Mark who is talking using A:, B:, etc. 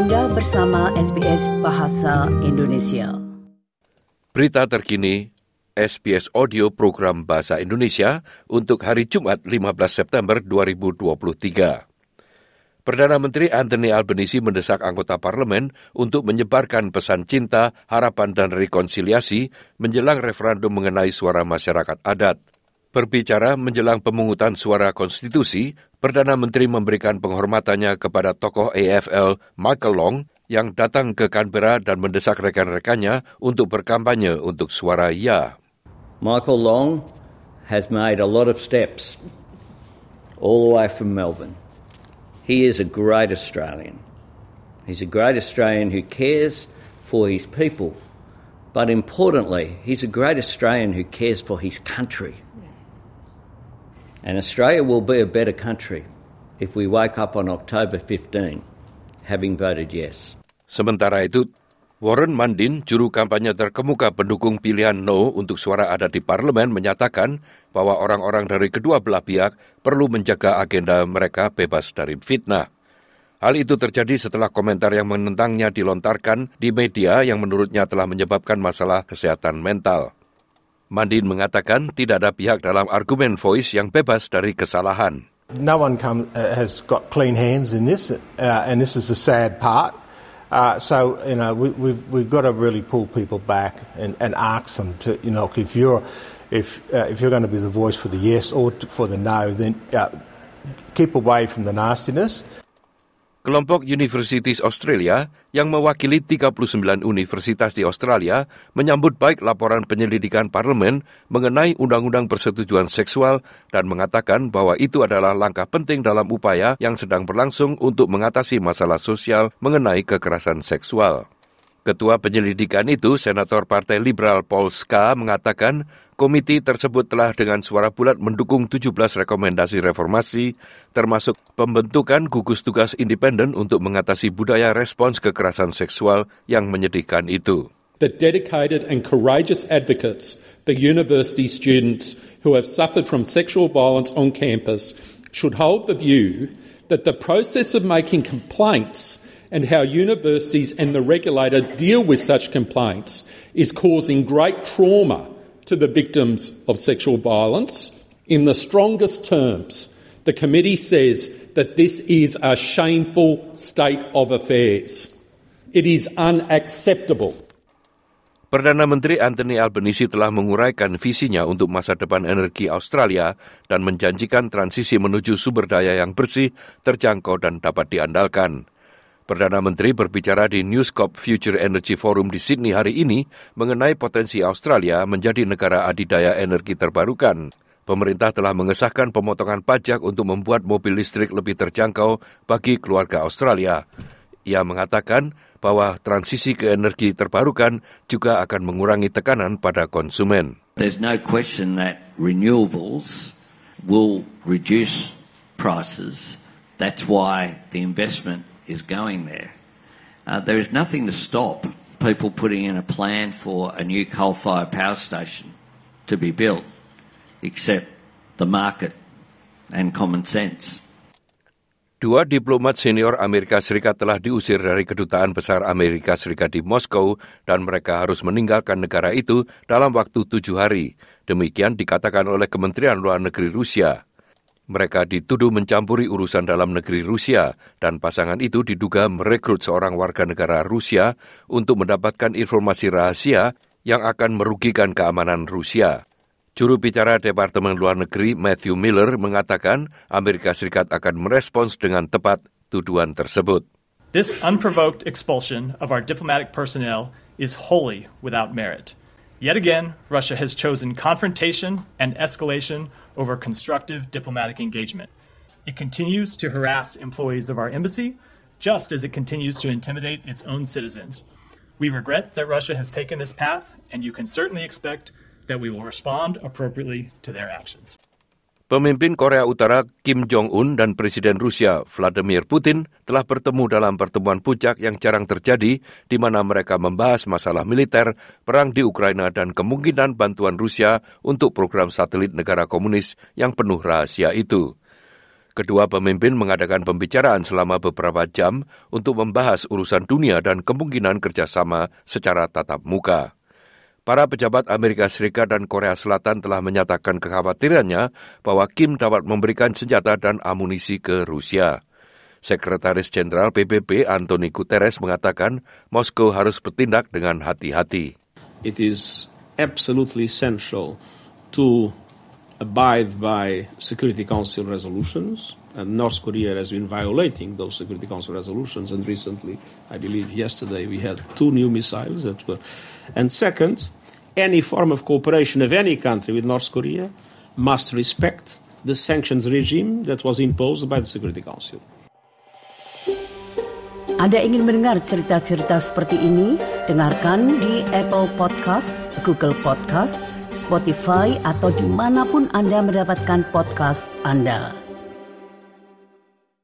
A: Anda bersama SBS Bahasa Indonesia.
B: Berita terkini SBS Audio Program Bahasa Indonesia untuk hari Jumat 15 September 2023. Perdana Menteri Anthony Albanese mendesak anggota parlemen untuk menyebarkan pesan cinta, harapan dan rekonsiliasi menjelang referendum mengenai suara masyarakat adat. Berbicara menjelang pemungutan suara konstitusi, Perdana Menteri memberikan penghormatannya kepada tokoh AFL Michael Long yang datang ke Canberra dan mendesak rekan-rekannya untuk berkampanye untuk suara ya.
C: Michael Long has made a lot of steps all the way from Melbourne. He is a great Australian. He's a great Australian who cares for his people, but importantly, he's a great Australian who cares for his country. And Australia will be a better country if we wake up on October 15 having voted yes.
B: Sementara itu, Warren Mandin, juru kampanye terkemuka pendukung pilihan no untuk suara adat di parlemen, menyatakan bahwa orang-orang dari kedua belah pihak perlu menjaga agenda mereka bebas dari fitnah. Hal itu terjadi setelah komentar yang menentangnya dilontarkan di media yang menurutnya telah menyebabkan masalah kesehatan mental. Mandin mengatakan tidak ada pihak dalam argumen voice yang bebas dari kesalahan.
D: No one come, uh, has got clean hands in this, uh, and this is the sad part. Uh, so you know we, we've we've got to really pull people back and, and ask them to you know if you're if uh, if you're going to be the voice for the yes or for the no, then uh, keep away from the nastiness.
B: Kelompok Universities Australia yang mewakili 39 universitas di Australia menyambut baik laporan penyelidikan parlemen mengenai undang-undang persetujuan seksual dan mengatakan bahwa itu adalah langkah penting dalam upaya yang sedang berlangsung untuk mengatasi masalah sosial mengenai kekerasan seksual. Ketua penyelidikan itu, Senator Partai Liberal Paul Ska mengatakan Komiti tersebut telah dengan suara bulat mendukung 17 rekomendasi reformasi, termasuk pembentukan gugus tugas independen untuk mengatasi budaya respons kekerasan seksual yang menyedihkan itu.
E: The dedicated and courageous advocates for university students who have suffered from sexual violence on campus should hold the view that the process of making complaints and how universities and the regulator deal with such complaints is causing great trauma to the victims of sexual violence. In the strongest terms, the committee says that this is a shameful state of affairs. It is unacceptable.
B: Perdana Menteri Anthony Albanese telah menguraikan visinya untuk masa depan energi Australia dan menjanjikan transisi menuju sumber daya yang bersih, terjangkau dan dapat diandalkan. Perdana Menteri berbicara di Newscorp Future Energy Forum di Sydney hari ini mengenai potensi Australia menjadi negara adidaya energi terbarukan. Pemerintah telah mengesahkan pemotongan pajak untuk membuat mobil listrik lebih terjangkau bagi keluarga Australia. Ia mengatakan bahwa transisi ke energi terbarukan juga akan mengurangi tekanan pada konsumen.
C: There's no question that renewables will reduce prices. That's why the investment is going there. Uh, there is nothing to stop people putting in a plan for a new coal fired power station to be built, except the market and common sense.
B: Dua diplomat senior Amerika Serikat telah diusir dari kedutaan besar Amerika Serikat di Moskow dan mereka harus meninggalkan negara itu dalam waktu tujuh hari. Demikian dikatakan oleh Kementerian Luar Negeri Rusia. Mereka dituduh mencampuri urusan dalam negeri Rusia dan pasangan itu diduga merekrut seorang warga negara Rusia untuk mendapatkan informasi rahasia yang akan merugikan keamanan Rusia. Juru bicara Departemen Luar Negeri Matthew Miller mengatakan Amerika Serikat akan merespons dengan tepat tuduhan tersebut.
F: This unprovoked expulsion of our diplomatic personnel is wholly without merit. Yet again, Russia has chosen confrontation and escalation over constructive diplomatic engagement. It continues to harass employees of our embassy, just as it continues to intimidate its own citizens. We regret that Russia has taken this path, and you can certainly expect that we will respond appropriately to their actions.
B: Pemimpin Korea Utara Kim Jong-un dan Presiden Rusia Vladimir Putin telah bertemu dalam pertemuan puncak yang jarang terjadi di mana mereka membahas masalah militer, perang di Ukraina dan kemungkinan bantuan Rusia untuk program satelit negara komunis yang penuh rahasia itu. Kedua pemimpin mengadakan pembicaraan selama beberapa jam untuk membahas urusan dunia dan kemungkinan kerjasama secara tatap muka. Para pejabat Amerika Serikat dan Korea Selatan telah menyatakan kekhawatirannya bahwa Kim dapat memberikan senjata dan amunisi ke Rusia. Sekretaris Jenderal PBB Anthony Guterres mengatakan Moskow harus bertindak dengan hati-hati.
G: It is absolutely essential to abide by Security Council resolutions, and North Korea has been violating those Security Council resolutions. And recently, I believe yesterday, we had two new missiles that were. And second, any form of cooperation of any country with North Korea must respect the sanctions regime that was imposed by the Security Council.
A: Anda ingin mendengar cerita-cerita seperti ini? Dengarkan di Apple Podcast, Google Podcast, Spotify, atau di mana pun Anda mendapatkan podcast Anda.